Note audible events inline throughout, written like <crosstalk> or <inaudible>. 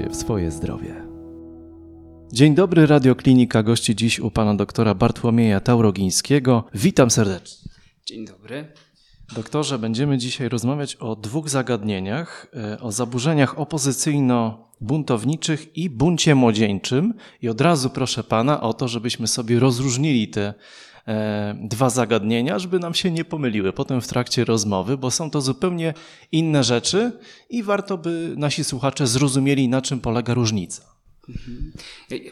się w swoje zdrowie. Dzień dobry, Radioklinika gości dziś u pana doktora Bartłomieja Taurogińskiego. Witam serdecznie. Dzień dobry. Doktorze, będziemy dzisiaj rozmawiać o dwóch zagadnieniach: e, o zaburzeniach opozycyjno-buntowniczych i buncie młodzieńczym. I od razu proszę pana o to, żebyśmy sobie rozróżnili te dwa zagadnienia, żeby nam się nie pomyliły potem w trakcie rozmowy, bo są to zupełnie inne rzeczy i warto by nasi słuchacze zrozumieli, na czym polega różnica. Mhm.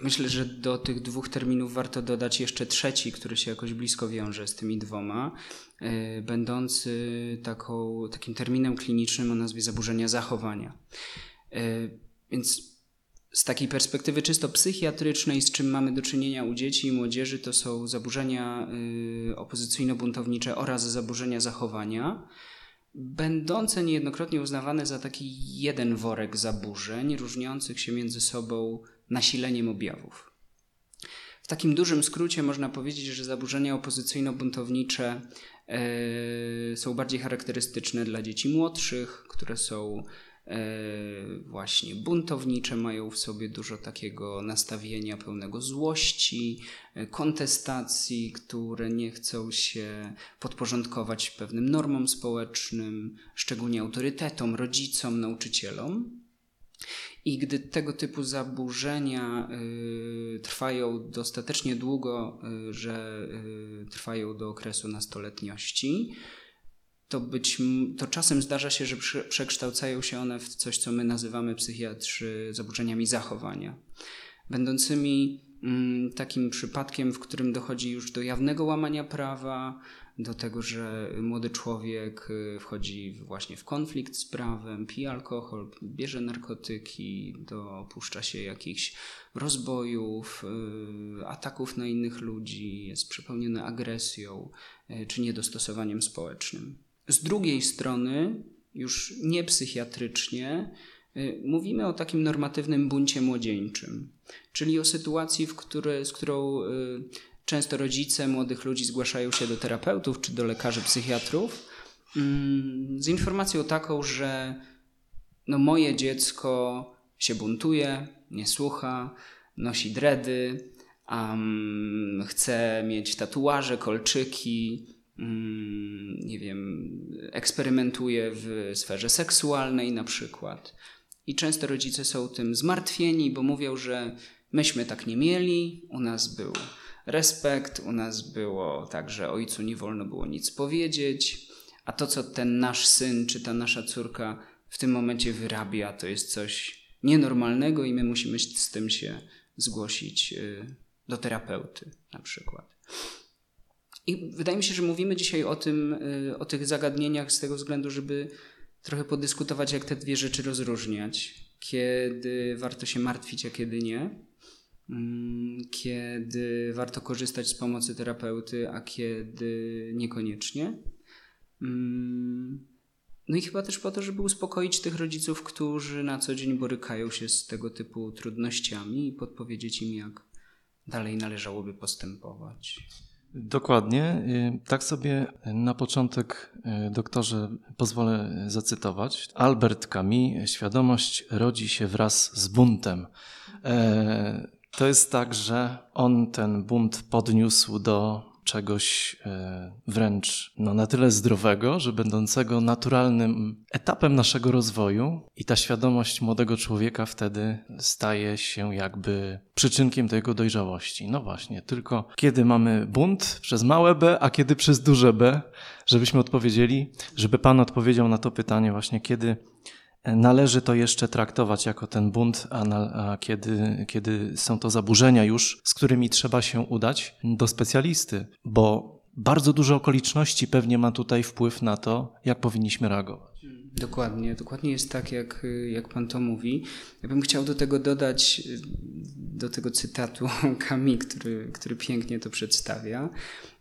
myślę, że do tych dwóch terminów warto dodać jeszcze trzeci, który się jakoś blisko wiąże z tymi dwoma, e, będący taką, takim terminem klinicznym o nazwie zaburzenia zachowania. E, więc z takiej perspektywy czysto psychiatrycznej, z czym mamy do czynienia u dzieci i młodzieży, to są zaburzenia e, opozycyjno-buntownicze oraz zaburzenia zachowania będące niejednokrotnie uznawane za taki jeden worek zaburzeń, różniących się między sobą nasileniem objawów. W takim dużym skrócie można powiedzieć, że zaburzenia opozycyjno-buntownicze e, są bardziej charakterystyczne dla dzieci młodszych, które są właśnie buntownicze, mają w sobie dużo takiego nastawienia pełnego złości, e, kontestacji, które nie chcą się podporządkować pewnym normom społecznym, szczególnie autorytetom, rodzicom, nauczycielom. I gdy tego typu zaburzenia y, trwają dostatecznie długo, y, że y, trwają do okresu nastoletniości, to, być, to czasem zdarza się, że przekształcają się one w coś, co my nazywamy psychiatrzy zaburzeniami zachowania, będącymi mm, takim przypadkiem, w którym dochodzi już do jawnego łamania prawa, do tego, że młody człowiek y, wchodzi właśnie w konflikt z prawem, pije alkohol, bierze narkotyki, dopuszcza się jakichś rozbojów, y, ataków na innych ludzi, jest przepełniony agresją y, czy niedostosowaniem społecznym. Z drugiej strony, już nie psychiatrycznie, y, mówimy o takim normatywnym buncie młodzieńczym, czyli o sytuacji, w z którą y, często rodzice młodych ludzi zgłaszają się do terapeutów czy do lekarzy psychiatrów mm, z informacją taką, że no moje dziecko się buntuje, nie słucha, nosi dredy, um, chce mieć tatuaże, kolczyki, nie wiem, eksperymentuje w sferze seksualnej na przykład. I często rodzice są tym zmartwieni, bo mówią, że myśmy tak nie mieli, u nas był respekt, u nas było tak, że ojcu nie wolno było nic powiedzieć, a to, co ten nasz syn czy ta nasza córka w tym momencie wyrabia, to jest coś nienormalnego i my musimy z tym się zgłosić y, do terapeuty na przykład. I wydaje mi się, że mówimy dzisiaj o tym, y, o tych zagadnieniach z tego względu, żeby trochę podyskutować, jak te dwie rzeczy rozróżniać. Kiedy warto się martwić, a kiedy nie. Mm, kiedy warto korzystać z pomocy terapeuty, a kiedy niekoniecznie. Mm, no i chyba też po to, żeby uspokoić tych rodziców, którzy na co dzień borykają się z tego typu trudnościami i podpowiedzieć im, jak dalej należałoby postępować. Dokładnie. Y, tak sobie na początek, y, doktorze, pozwolę zacytować. Albert Camus, świadomość rodzi się wraz z buntem. E, to jest tak, że on ten bunt podniósł do czegoś e, wręcz no, na tyle zdrowego, że będącego naturalnym etapem naszego rozwoju, i ta świadomość młodego człowieka wtedy staje się jakby przyczynkiem do jego dojrzałości. No właśnie, tylko kiedy mamy bunt przez małe b, a kiedy przez duże b, żebyśmy odpowiedzieli, żeby Pan odpowiedział na to pytanie, właśnie kiedy należy to jeszcze traktować jako ten bunt, a, na, a, kiedy, kiedy są to zaburzenia już, z którymi trzeba się udać do specjalisty, bo bardzo dużo okoliczności pewnie ma tutaj wpływ na to, jak powinniśmy reagować. Dokładnie, dokładnie jest tak, jak, jak Pan to mówi. Ja bym chciał do tego dodać, do tego cytatu <laughs> Kami, który, który pięknie to przedstawia,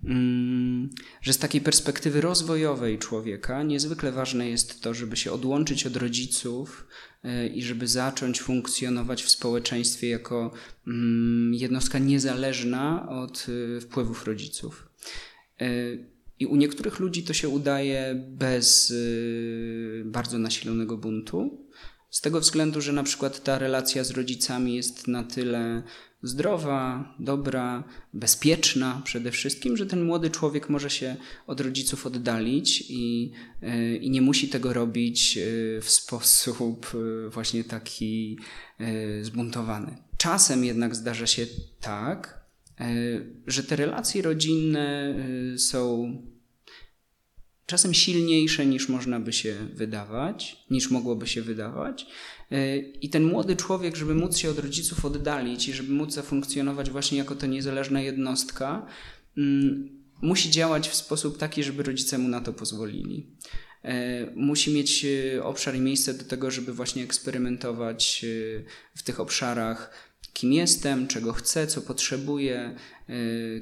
mm, że z takiej perspektywy rozwojowej człowieka niezwykle ważne jest to, żeby się odłączyć od rodziców e, i żeby zacząć funkcjonować w społeczeństwie jako mm, jednostka niezależna od e, wpływów rodziców. E, i u niektórych ludzi to się udaje bez bardzo nasilonego buntu, Z tego względu, że na przykład ta relacja z rodzicami jest na tyle zdrowa, dobra, bezpieczna przede wszystkim, że ten młody człowiek może się od rodziców oddalić i, e, i nie musi tego robić e, w sposób e, właśnie taki zbuntowany. Czasem jednak zdarza się tak, że te relacje rodzinne są czasem silniejsze niż można by się wydawać, niż mogłoby się wydawać. E, I ten młody człowiek, żeby móc się od rodziców oddalić i żeby móc zafunkcjonować właśnie jako ta niezależna jednostka, mm, musi działać w sposób taki, żeby rodzice mu na to pozwolili. E, musi mieć e, obszar i miejsce do tego, żeby właśnie eksperymentować w tych obszarach, kim jestem, czego chcę, co potrzebuję,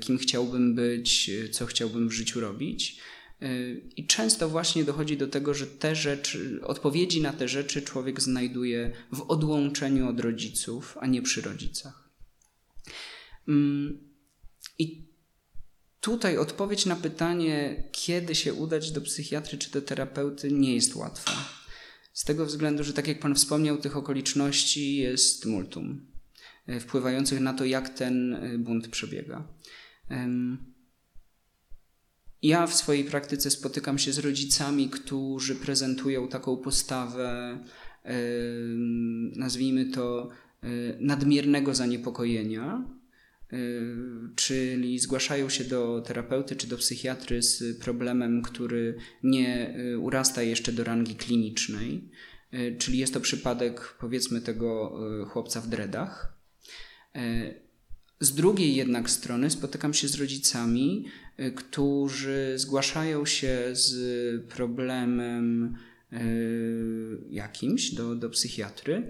kim chciałbym być, co chciałbym w życiu robić. I często właśnie dochodzi do tego, że te rzeczy, odpowiedzi na te rzeczy człowiek znajduje w odłączeniu od rodziców, a nie przy rodzicach. Mm, I tutaj odpowiedź na pytanie, kiedy się udać do psychiatry czy do terapeuty, nie jest łatwa. Z tego względu, że tak jak Pan wspomniał, tych okoliczności jest multum, e, wpływających na to, jak ten e, bunt przebiega. Ja w swojej praktyce spotykam się z rodzicami, którzy prezentują taką postawę, nazwijmy to, e, nadmiernego zaniepokojenia, e, czyli zgłaszają się do terapeuty czy do psychiatry z problemem, który nie e, urasta jeszcze do rangi klinicznej, czyli jest to przypadek powiedzmy tego chłopca w dreadach. Z drugiej jednak strony spotykam się z rodzicami, którzy zgłaszają się z problemem y, jakimś do, do psychiatry,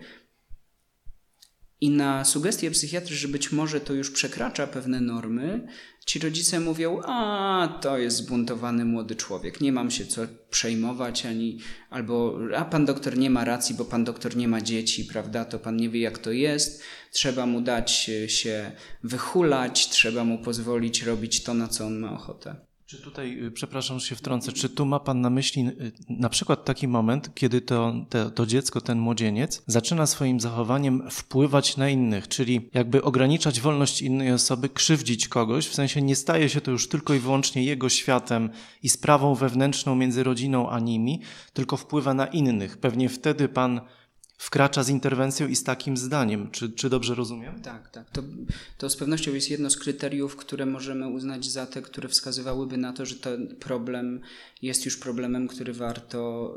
i na sugestie psychiatry, że być może to już przekracza pewne normy, ci rodzice mówią: A, to jest zbuntowany młody człowiek, nie mam się co przejmować, ani albo a pan doktor nie ma racji, bo pan doktor nie ma dzieci, prawda? To pan nie wie, jak to jest. Trzeba mu dać się wychulać, trzeba mu pozwolić robić to, na co on ma ochotę. Czy tutaj, y, przepraszam, że się wtrącę, czy tu ma Pan na myśli y, na przykład taki moment, kiedy to, to, to, dziecko, ten młodzieniec zaczyna swoim zachowaniem wpływać na innych, czyli jakby ograniczać wolność innej osoby, krzywdzić kogoś, w sensie nie staje się to już tylko i wyłącznie jego światem i sprawą wewnętrzną między rodziną a nimi, tylko wpływa na innych. Pewnie wtedy Pan wkracza z interwencją i z takim zdaniem. Czy, czy dobrze rozumiem? Tak, tak. To, to z pewnością jest jedno z kryteriów, które możemy uznać za te, które wskazywałyby na to, że ten problem jest już problemem, który warto,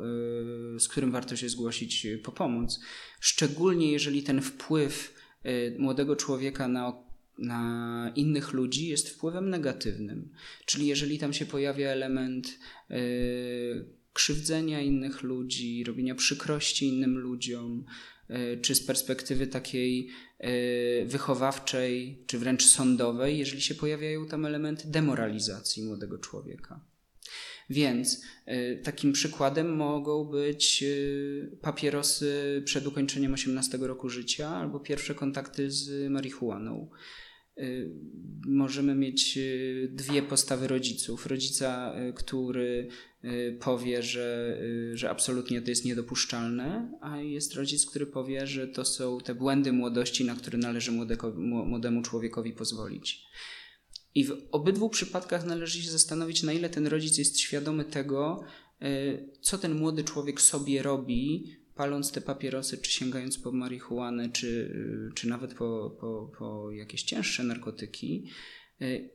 yy, z którym warto się zgłosić po pomoc. Szczególnie jeżeli ten wpływ yy, młodego człowieka na na innych ludzi jest wpływem negatywnym. Czyli jeżeli tam się pojawia element yy, krzywdzenia innych ludzi, robienia przykrości innym ludziom, e, czy z perspektywy takiej e, wychowawczej, czy wręcz sądowej, jeżeli się pojawiają tam elementy demoralizacji młodego człowieka. Więc e, takim przykładem mogą być papierosy przed ukończeniem 18 roku życia albo pierwsze kontakty z marihuaną. Możemy mieć dwie postawy rodziców. Rodzica, który Y, powie, że, y, że absolutnie to jest niedopuszczalne, a jest rodzic, który powie, że to są te błędy młodości, na które należy młodeko, młodemu człowiekowi pozwolić. I w obydwu przypadkach należy się zastanowić, na ile ten rodzic jest świadomy tego, y, co ten młody człowiek sobie robi, paląc te papierosy, czy sięgając po marihuanę, czy, czy nawet po, po, po jakieś cięższe narkotyki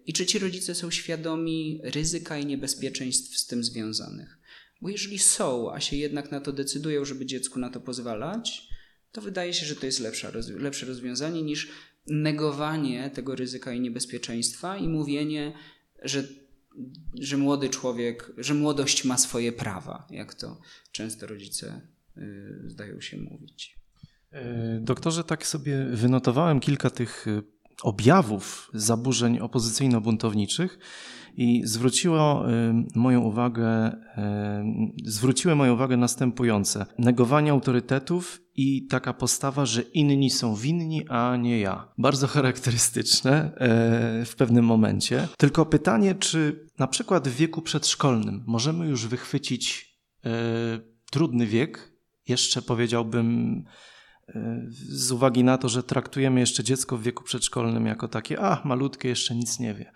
i czy ci rodzice są świadomi ryzyka i niebezpieczeństw z tym związanych? Bo jeżeli są, a się jednak na to decydują, żeby dziecku na to pozwalać, to wydaje się, że to jest lepsze, lepsze rozwiązanie niż negowanie tego ryzyka i niebezpieczeństwa i mówienie, że, że młody człowiek, że młodość ma swoje prawa, jak to często rodzice y, zdają się mówić. E, doktorze, tak sobie wynotowałem kilka tych y, objawów zaburzeń opozycyjno-buntowniczych i zwróciło moją uwagę, zwróciły moją uwagę następujące. Negowanie autorytetów i taka postawa, że inni są winni, a nie ja. Bardzo charakterystyczne e, w pewnym momencie. Tylko pytanie, czy na przykład w wieku przedszkolnym możemy już wychwycić e, trudny wiek jeszcze powiedziałbym, z uwagi na to, że traktujemy jeszcze dziecko w wieku przedszkolnym jako takie, a malutkie jeszcze nic nie wie.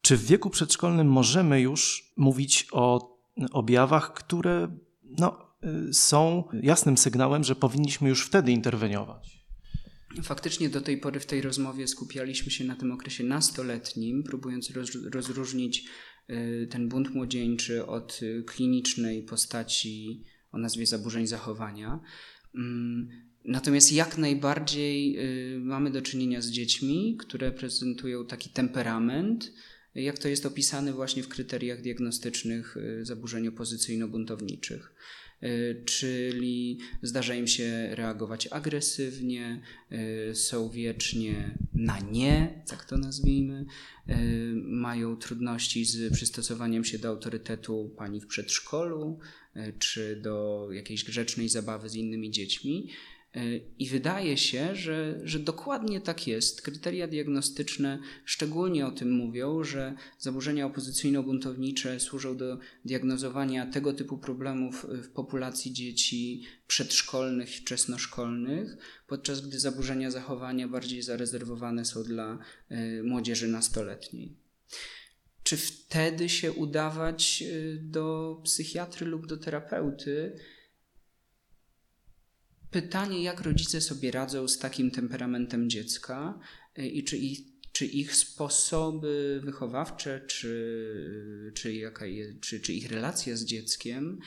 Czy w wieku przedszkolnym możemy już mówić o objawach, które no, są jasnym sygnałem, że powinniśmy już wtedy interweniować? Faktycznie do tej pory w tej rozmowie skupialiśmy się na tym okresie nastoletnim, próbując rozróżnić y, ten bunt młodzieńczy od klinicznej postaci o nazwie zaburzeń zachowania. Mm, natomiast jak najbardziej y, mamy do czynienia z dziećmi, które prezentują taki temperament, jak to jest opisane właśnie w kryteriach diagnostycznych zaburzeń opozycyjno-buntowniczych. Y, czyli zdarza im się reagować agresywnie, y, są wiecznie na nie, tak to nazwijmy, y, mają trudności z przystosowaniem się do autorytetu pani w przedszkolu czy do jakiejś grzecznej zabawy z innymi dziećmi. I wydaje się, że, że dokładnie tak jest. Kryteria diagnostyczne szczególnie o tym mówią, że zaburzenia opozycyjno-buntownicze służą do diagnozowania tego typu problemów w populacji dzieci przedszkolnych i wczesnoszkolnych, podczas gdy zaburzenia zachowania bardziej zarezerwowane są dla y, młodzieży nastoletniej. Czy wtedy się udawać do psychiatry lub do terapeuty? Pytanie, jak rodzice sobie radzą z takim temperamentem dziecka y, i czy ich, czy ich sposoby wychowawcze, czy, czy, jaka je, czy, czy ich relacja z dzieckiem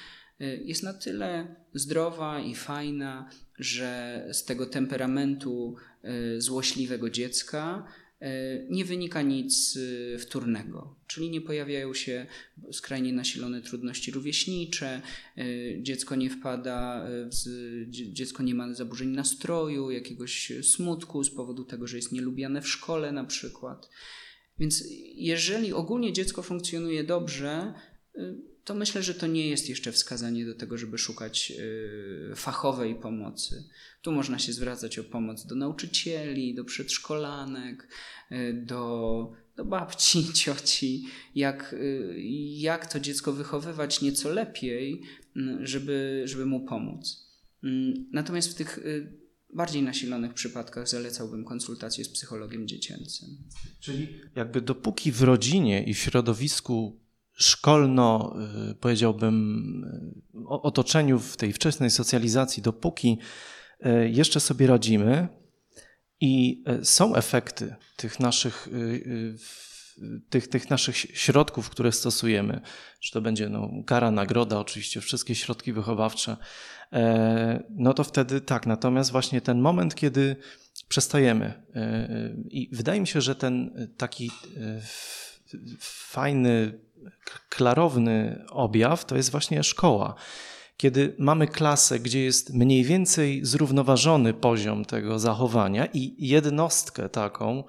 y, jest na tyle zdrowa i fajna, że z tego temperamentu y, złośliwego dziecka E, nie wynika nic e, wtórnego, czyli nie pojawiają się skrajnie nasilone trudności rówieśnicze, e, dziecko nie wpada, dziecko nie ma zaburzeń nastroju, jakiegoś smutku z powodu tego, że jest nielubiane w szkole na przykład. Więc jeżeli ogólnie dziecko funkcjonuje dobrze, to myślę, że to nie jest jeszcze wskazanie do tego, żeby szukać fachowej pomocy. Tu można się zwracać o pomoc do nauczycieli, do przedszkolanek, e, do, do babci, <laughs> cioci, jak, e, jak to dziecko wychowywać nieco lepiej, żeby, żeby mu pomóc. Natomiast w tych bardziej nasilonych przypadkach zalecałbym konsultację z psychologiem dziecięcym. Czyli jakby dopóki w rodzinie i w środowisku szkolno, powiedziałbym, otoczeniu w tej wczesnej socjalizacji, dopóki E, jeszcze sobie radzimy i e, są efekty tych naszych, e, tych, tych naszych środków, które stosujemy. Czy to będzie no, kara, nagroda, oczywiście wszystkie środki wychowawcze. No to wtedy tak. Natomiast właśnie ten moment, kiedy przestajemy i wydaje mi się, że ten taki fajny, klarowny objaw to jest właśnie szkoła kiedy mamy klasę, gdzie jest mniej więcej zrównoważony poziom tego zachowania i jednostkę taką,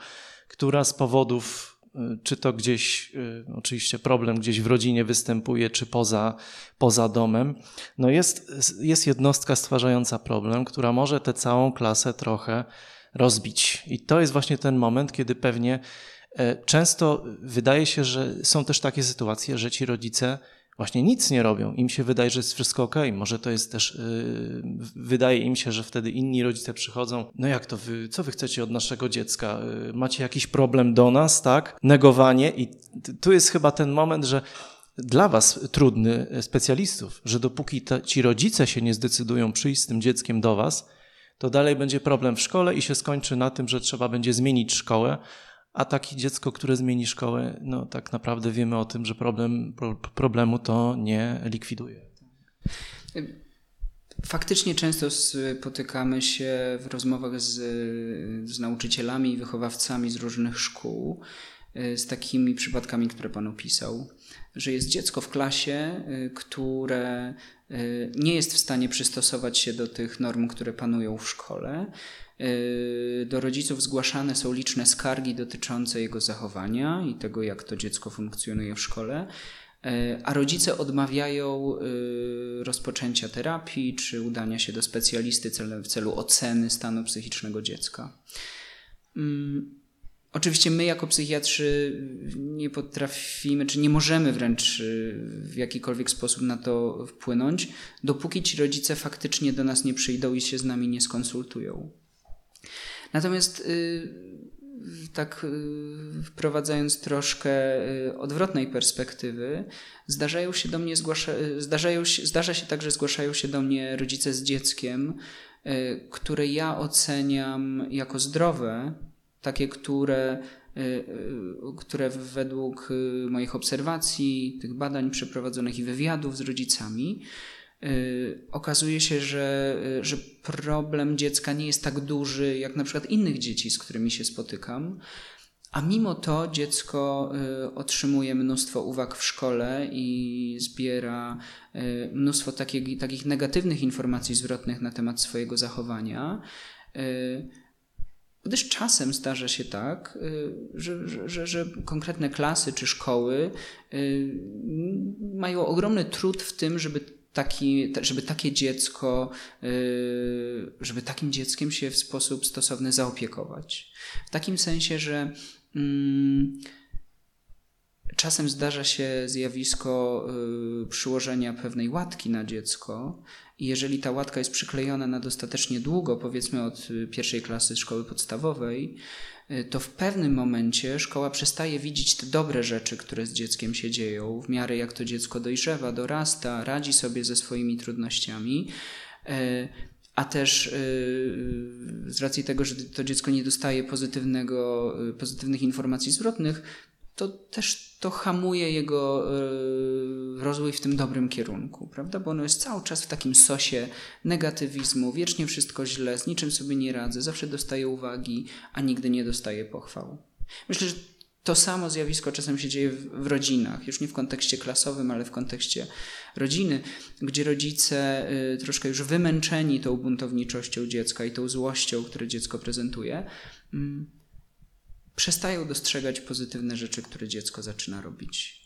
która z powodów, y, czy to gdzieś, y, oczywiście problem gdzieś w rodzinie występuje, czy poza, poza domem, no jest, jest jednostka stwarzająca problem, która może tę całą klasę trochę rozbić. I to jest właśnie ten moment, kiedy pewnie często wydaje się, że są też takie sytuacje, że ci rodzice właśnie nic nie robią. Im się wydaje, że jest wszystko ok. Może to jest też, yy, wydaje im się, że wtedy inni rodzice przychodzą. No jak to wy, co wy chcecie od naszego dziecka? Yy, macie jakiś problem do nas, tak? Negowanie. I tu jest chyba ten moment, że dla was trudny, specjalistów, że dopóki te, ci rodzice się nie zdecydują przyjść z tym dzieckiem do was, to dalej będzie problem w szkole i się skończy na tym, że trzeba będzie zmienić szkołę, a takie dziecko, które zmieni szkołę, no tak naprawdę wiemy o tym, że problem, pro, problemu to nie likwiduje. Faktycznie często spotykamy się w rozmowach z, z nauczycielami i wychowawcami z różnych szkół y, z takimi przypadkami, które Pan opisał, że jest dziecko w klasie, y, które y, nie jest w stanie przystosować się do tych norm, które panują w szkole do rodziców zgłaszane są liczne skargi dotyczące jego zachowania i tego, jak to dziecko funkcjonuje w szkole, yy, a rodzice odmawiają yy, rozpoczęcia terapii czy udania się do specjalisty w celu oceny stanu psychicznego dziecka. Oczywiście my jako psychiatrzy nie potrafimy, czy nie możemy wręcz w jakikolwiek sposób na to wpłynąć, dopóki ci rodzice faktycznie do nas nie przyjdą i się z nami nie skonsultują. Natomiast y, tak y, wprowadzając troszkę odwrotnej perspektywy, zdarzają się do mnie zgłasza, zdarzają się, zdarza się tak, że zgłaszają się do mnie rodzice z dzieckiem, które ja oceniam jako zdrowe, takie, które, y, y, które według y, moich obserwacji, tych badań przeprowadzonych i wywiadów z rodzicami, okazuje się, że, że problem dziecka nie jest tak duży jak na przykład innych dzieci, z którymi się spotykam. A mimo to dziecko otrzymuje mnóstwo uwag w szkole i zbiera mnóstwo takich, takich negatywnych informacji zwrotnych na temat swojego zachowania Gdyż czasem zdarza się tak, y, że, że, że, konkretne klasy czy szkoły y, mają ogromny trud w tym, żeby, taki, żeby takie dziecko, y, żeby takim dzieckiem się w sposób stosowny zaopiekować. W takim sensie, że mm, czasem zdarza się zjawisko przyłożenia pewnej łatki na dziecko, i jeżeli ta łatka jest przyklejona na dostatecznie długo, powiedzmy od y, pierwszej klasy szkoły podstawowej, y, to w pewnym momencie szkoła przestaje widzieć te dobre rzeczy, które z dzieckiem się dzieją, w miarę jak to dziecko dojrzewa, dorasta, radzi sobie ze swoimi trudnościami. Y, a też z racji tego, że to dziecko nie dostaje pozytywnego, pozytywnych informacji zwrotnych, to też to hamuje jego e, rozwój w tym dobrym kierunku, prawda? Bo ono jest cały czas w takim sosie negatywizmu, wiecznie wszystko źle, z niczym sobie nie radzę, zawsze dostaje uwagi, a nigdy nie dostaje pochwał. Myślę, że to samo zjawisko czasem się dzieje w, rodzinach, już nie w kontekście klasowym, ale w kontekście rodziny, gdzie rodzice y, troszkę już wymęczeni tą buntowniczością dziecka i tą złością, które dziecko prezentuje, y, przestają dostrzegać pozytywne rzeczy, które dziecko zaczyna robić.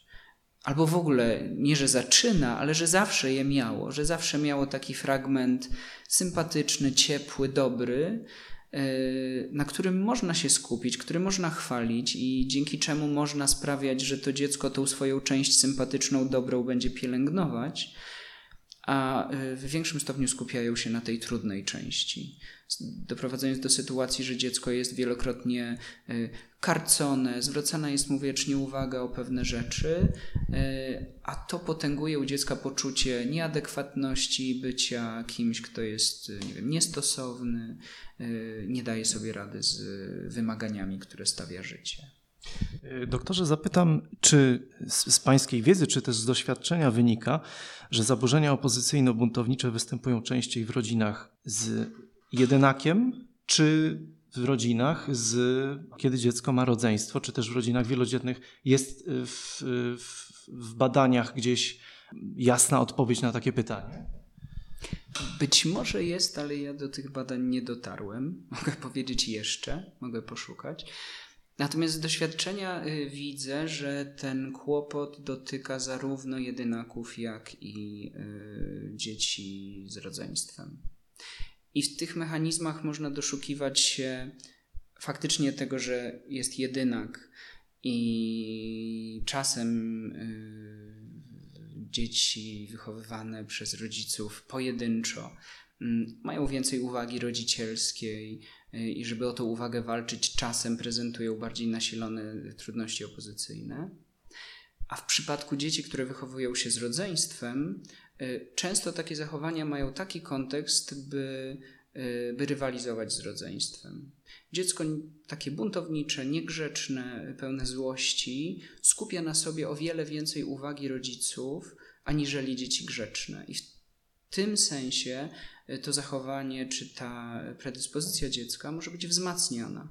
Albo w ogóle nie, że zaczyna, ale że zawsze je miało, że zawsze miało taki fragment sympatyczny, ciepły, dobry, e, na którym można się skupić, który można chwalić i dzięki czemu można sprawiać, że to dziecko tą swoją część sympatyczną, dobrą będzie pielęgnować, a e, w większym stopniu skupiają się na tej trudnej części doprowadzając do sytuacji, że dziecko jest wielokrotnie y, karcone, zwracana jest mu wiecznie uwaga o pewne rzeczy, y, a to potęguje u dziecka poczucie nieadekwatności bycia kimś, kto jest nie wiem, niestosowny, nie daje sobie rady z wymaganiami, które stawia życie. Doktorze, zapytam, czy z, z, Pańskiej wiedzy, czy też z doświadczenia wynika, że zaburzenia opozycyjno-buntownicze występują częściej w rodzinach z jedynakiem, czy w rodzinach, z, kiedy dziecko ma rodzeństwo, czy też w rodzinach wielodzietnych, jest w, w, w badaniach gdzieś jasna odpowiedź na takie pytanie? Być może jest, ale ja do tych badań nie dotarłem. Mogę powiedzieć jeszcze, mogę poszukać. Natomiast z doświadczenia y, widzę, że ten kłopot dotyka zarówno jedynaków, jak i y, dzieci z rodzeństwem. I w tych mechanizmach można doszukiwać się faktycznie tego, że jest jedynak i czasem y, dzieci wychowywane przez rodziców pojedynczo mają więcej uwagi rodzicielskiej y, i żeby o tą uwagę walczyć, czasem prezentują bardziej nasilone trudności opozycyjne. A w przypadku dzieci, które wychowują się z rodzeństwem, Y, często takie zachowania mają taki kontekst, by, y, by rywalizować z rodzeństwem. Dziecko takie buntownicze, niegrzeczne, pełne złości skupia na sobie o wiele więcej uwagi rodziców, aniżeli dzieci grzeczne. I w tym sensie to zachowanie czy ta predyspozycja dziecka może być wzmacniana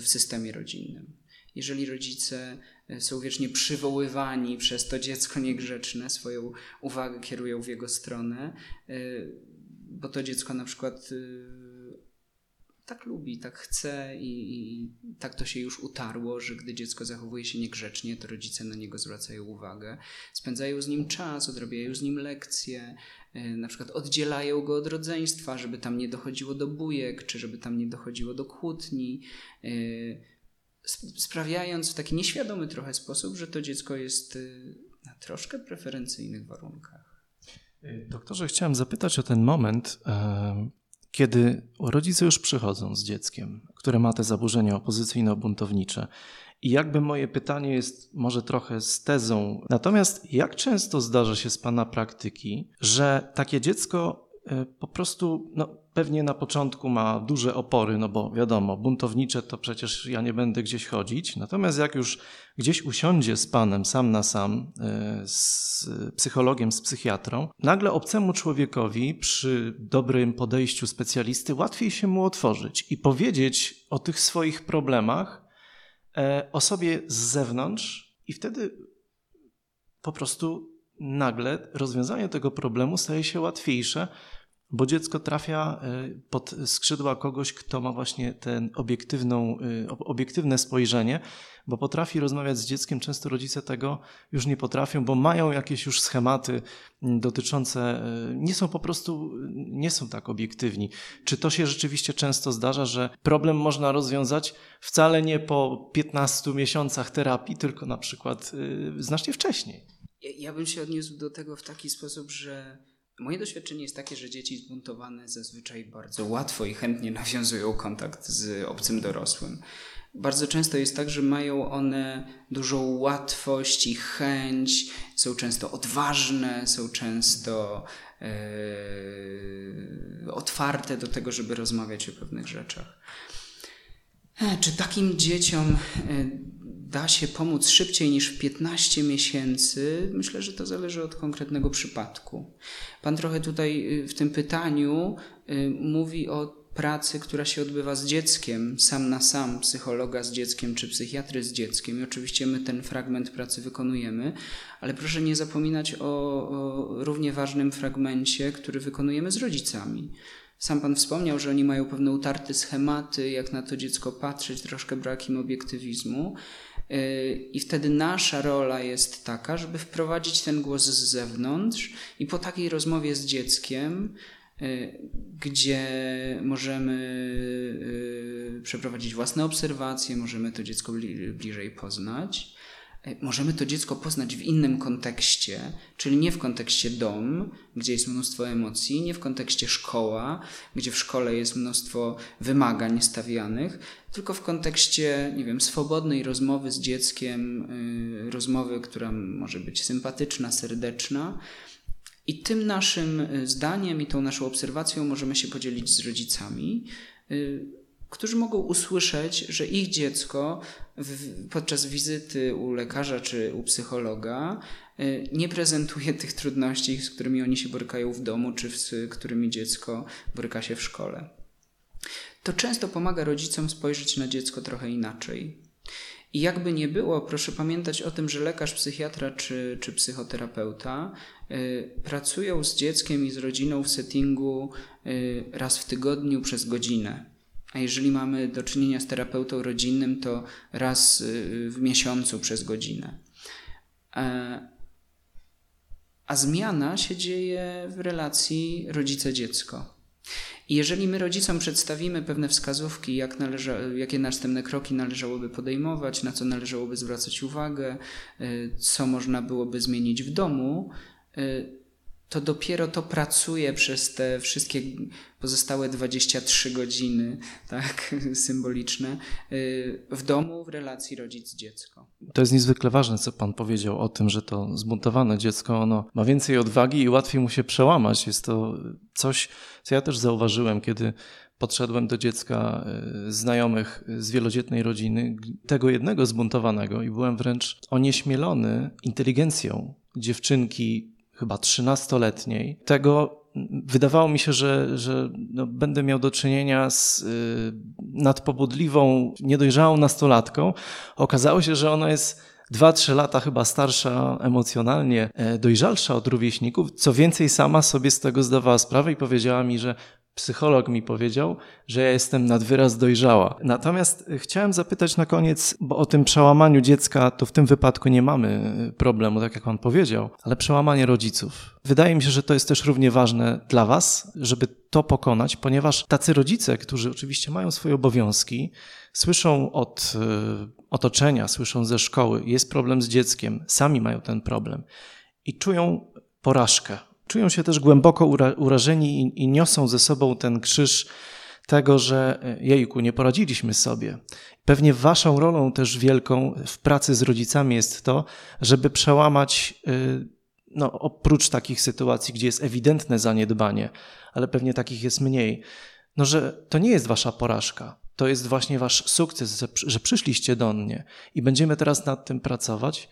w systemie rodzinnym. Jeżeli rodzice e, są wiecznie przywoływani przez to dziecko niegrzeczne, swoją uwagę kierują w jego stronę, e, bo to dziecko na przykład e, tak lubi, tak chce i, i, tak to się już utarło, że gdy dziecko zachowuje się niegrzecznie, to rodzice na niego zwracają uwagę, spędzają z nim czas, odrabiają z nim lekcje, na przykład oddzielają go od rodzeństwa, żeby tam nie dochodziło do bujek, czy żeby tam nie dochodziło do kłótni sprawiając w taki nieświadomy trochę sposób, że to dziecko jest y, na troszkę preferencyjnych warunkach. Doktorze, chciałem zapytać o ten moment, kiedy rodzice już przychodzą z dzieckiem, które ma te zaburzenia opozycyjno-buntownicze. I jakby moje pytanie jest może trochę z tezą. Natomiast jak często zdarza się z Pana praktyki, że takie dziecko e, po prostu, no, pewnie na początku ma duże opory, no bo wiadomo, buntownicze to przecież ja nie będę gdzieś chodzić. Natomiast jak już gdzieś usiądzie z panem sam na sam, e, z psychologiem, z psychiatrą, nagle obcemu człowiekowi przy dobrym podejściu specjalisty łatwiej się mu otworzyć i powiedzieć o tych swoich problemach e, osobie z zewnątrz, i wtedy po prostu nagle rozwiązanie tego problemu staje się łatwiejsze, bo dziecko trafia e, pod skrzydła kogoś, kto ma właśnie ten obiektywną, e, obiektywne spojrzenie, bo potrafi rozmawiać z dzieckiem. Często rodzice tego już nie potrafią, bo mają jakieś już schematy dotyczące, e, nie są po prostu, nie są tak obiektywni. Czy to się rzeczywiście często zdarza, że problem można rozwiązać wcale nie po 15 miesiącach terapii, tylko na przykład znacznie wcześniej? Ja bym się odniósł do tego w taki sposób, że Moje doświadczenie jest takie, że dzieci zbuntowane zazwyczaj bardzo łatwo i chętnie nawiązują kontakt z obcym dorosłym. Bardzo często jest tak, że mają one dużą łatwość i chęć, są często odważne, są często yy, otwarte do tego, żeby rozmawiać o pewnych rzeczach. E, czy takim dzieciom e, da się pomóc szybciej niż w 15 miesięcy? Myślę, że to zależy od konkretnego przypadku. Pan trochę tutaj y, w tym pytaniu y, mówi o pracy, która się odbywa z dzieckiem, sam na sam, psychologa z dzieckiem czy psychiatry z dzieckiem. I oczywiście my ten fragment pracy wykonujemy, ale proszę nie zapominać o, o równie ważnym fragmencie, który wykonujemy z rodzicami. Sam Pan wspomniał, że oni mają pewne utarte schematy, jak na to dziecko patrzeć, troszkę brak im obiektywizmu. Y, I wtedy nasza rola jest taka, żeby wprowadzić ten głos z zewnątrz i po takiej rozmowie z dzieckiem, y, gdzie możemy y, przeprowadzić własne obserwacje, możemy to dziecko bliżej poznać, możemy to dziecko poznać w innym kontekście, czyli nie w kontekście dom, gdzie jest mnóstwo emocji, nie w kontekście szkoła, gdzie w szkole jest mnóstwo wymagań stawianych, tylko w kontekście, nie wiem, swobodnej rozmowy z dzieckiem, yy, rozmowy, która może być sympatyczna, serdeczna. I tym naszym y, zdaniem i tą naszą obserwacją możemy się podzielić z rodzicami. Yy, którzy mogą usłyszeć, że ich dziecko w, podczas wizyty u lekarza czy u psychologa y, nie prezentuje <laughs> tych trudności, z którymi oni się borykają w domu, czy z którymi dziecko boryka się w szkole. To często pomaga rodzicom spojrzeć na dziecko trochę inaczej. I jakby nie było, proszę pamiętać o tym, że lekarz, psychiatra czy, czy psychoterapeuta y, pracują z dzieckiem i z rodziną w settingu y, raz w tygodniu przez godzinę. A jeżeli mamy do czynienia z terapeutą rodzinnym, to raz y, w miesiącu przez godzinę. E, a zmiana się dzieje w relacji rodzice-dziecko. I jeżeli my rodzicom przedstawimy pewne wskazówki, jak należa, jakie następne kroki należałoby podejmować, na co należałoby zwracać uwagę, y, co można byłoby zmienić w domu, y, to dopiero to pracuje przez te wszystkie pozostałe 23 godziny, <laughs> tak, symboliczne, y, w domu, w relacji rodzic-dziecko. To jest niezwykle ważne, co Pan powiedział o tym, że to zbuntowane dziecko ono ma więcej odwagi i łatwiej mu się przełamać. Jest to coś, co ja też zauważyłem, kiedy podszedłem do dziecka y, znajomych z wielodzietnej rodziny, tego jednego zbuntowanego i byłem wręcz onieśmielony inteligencją dziewczynki chyba trzynastoletniej, tego wydawało mi się, że, że no, będę miał do czynienia z y, nadpobudliwą, niedojrzałą nastolatką. Okazało się, że ona jest dwa, trzy lata chyba starsza emocjonalnie, e, dojrzalsza od rówieśników. Co więcej, sama sobie z tego zdawała sprawę i powiedziała mi, że Psycholog mi powiedział, że ja jestem nad wyraz dojrzała. Natomiast chciałem zapytać na koniec, bo o tym przełamaniu dziecka to w tym wypadku nie mamy problemu, tak jak pan powiedział, ale przełamanie rodziców. Wydaje mi się, że to jest też równie ważne dla was, żeby to pokonać, ponieważ tacy rodzice, którzy oczywiście mają swoje obowiązki, Słyszą od otoczenia, słyszą ze szkoły, jest problem z dzieckiem, sami mają ten problem i czują porażkę. Czują się też głęboko urażeni i, i niosą ze sobą ten krzyż tego, że jejku, nie poradziliśmy sobie. Pewnie waszą rolą też wielką w pracy z rodzicami jest to, żeby przełamać, y, no, oprócz takich sytuacji, gdzie jest ewidentne zaniedbanie, ale pewnie takich jest mniej, no, że to nie jest wasza porażka. To jest właśnie wasz sukces, że przyszliście do mnie i będziemy teraz nad tym pracować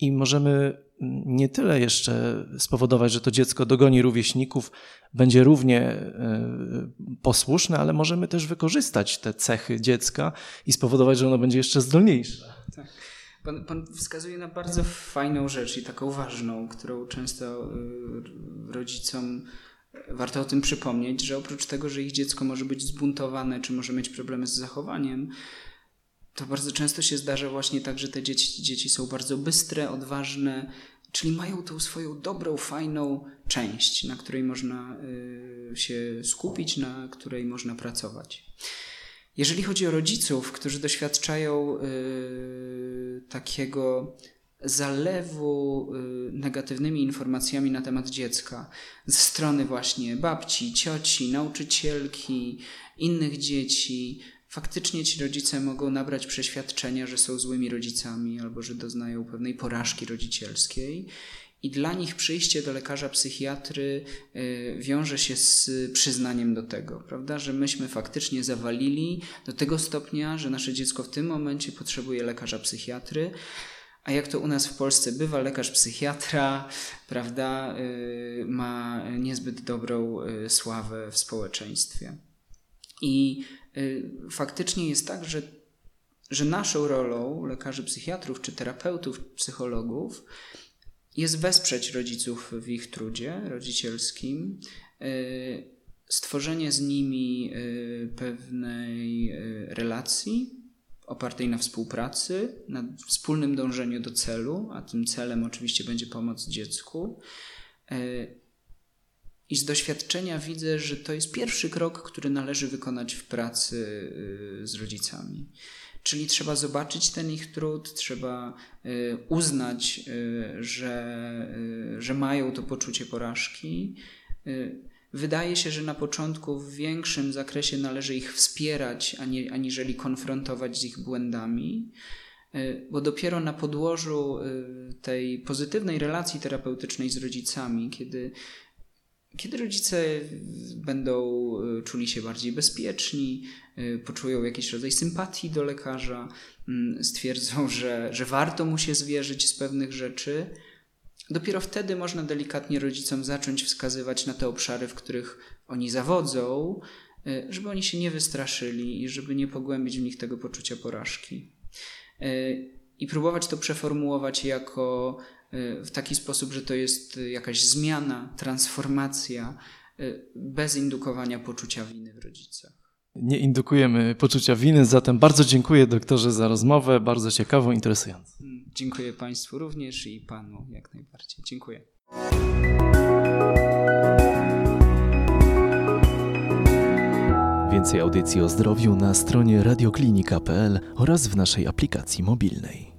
i możemy nie tyle jeszcze spowodować, że to dziecko dogoni rówieśników, będzie równie e, posłuszne, ale możemy też wykorzystać te cechy dziecka i spowodować, że ono będzie jeszcze zdolniejsze. Tak. Pan, pan wskazuje na bardzo fajną rzecz i taką ważną, którą często e, rodzicom warto o tym przypomnieć, że oprócz tego, że ich dziecko może być zbuntowane, czy może mieć problemy z zachowaniem, to bardzo często się zdarza właśnie tak, że te dzieci, dzieci są bardzo bystre, odważne, czyli mają tą swoją dobrą, fajną część, na której można y, się skupić, na której można pracować. Jeżeli chodzi o rodziców, którzy doświadczają y, takiego zalewu y, negatywnymi informacjami na temat dziecka ze strony właśnie babci, cioci, nauczycielki, innych dzieci, faktycznie ci rodzice mogą nabrać przeświadczenia, że są złymi rodzicami albo że doznają pewnej porażki rodzicielskiej. I dla nich przyjście do lekarza psychiatry y, wiąże się z przyznaniem do tego, prawda? Że myśmy faktycznie zawalili do tego stopnia, że nasze dziecko w tym momencie potrzebuje lekarza psychiatry. A jak to u nas w Polsce bywa, lekarz psychiatra, prawda, y, ma niezbyt dobrą y, sławę w społeczeństwie. I faktycznie jest tak, że, że naszą rolą lekarzy psychiatrów czy terapeutów, psychologów jest wesprzeć rodziców w ich trudzie rodzicielskim, y, stworzenie z nimi y, pewnej relacji opartej na współpracy, na wspólnym dążeniu do celu, a tym celem oczywiście będzie pomoc dziecku i z doświadczenia widzę, że to jest pierwszy krok, który należy wykonać w pracy y, z rodzicami. Czyli trzeba zobaczyć ten ich trud, trzeba y, uznać, y, że, że mają to poczucie porażki. Wydaje się, że na początku w większym zakresie należy ich wspierać, aniżeli konfrontować z ich błędami, bo dopiero na podłożu tej pozytywnej relacji terapeutycznej z rodzicami, kiedy kiedy rodzice będą e, czuli się bardziej bezpieczni, e, poczują jakiś rodzaj sympatii do lekarza, mm, stwierdzą, <laughs> że, że warto mu się zwierzyć z pewnych rzeczy, dopiero wtedy można delikatnie rodzicom zacząć wskazywać na te obszary, w których oni zawodzą, e, żeby oni się nie wystraszyli i żeby nie pogłębić w nich tego poczucia porażki. I próbować to przeformułować jako w taki sposób, że to jest jakaś zmiana, transformacja, y, bez indukowania poczucia winy w rodzicach. Nie indukujemy poczucia winy, zatem bardzo dziękuję doktorze za rozmowę, bardzo ciekawą, interesującą. Mm, dziękuję Państwu również i Panu jak najbardziej. Dziękuję. Więcej audycji o zdrowiu na stronie radioklinika.pl oraz w naszej aplikacji mobilnej.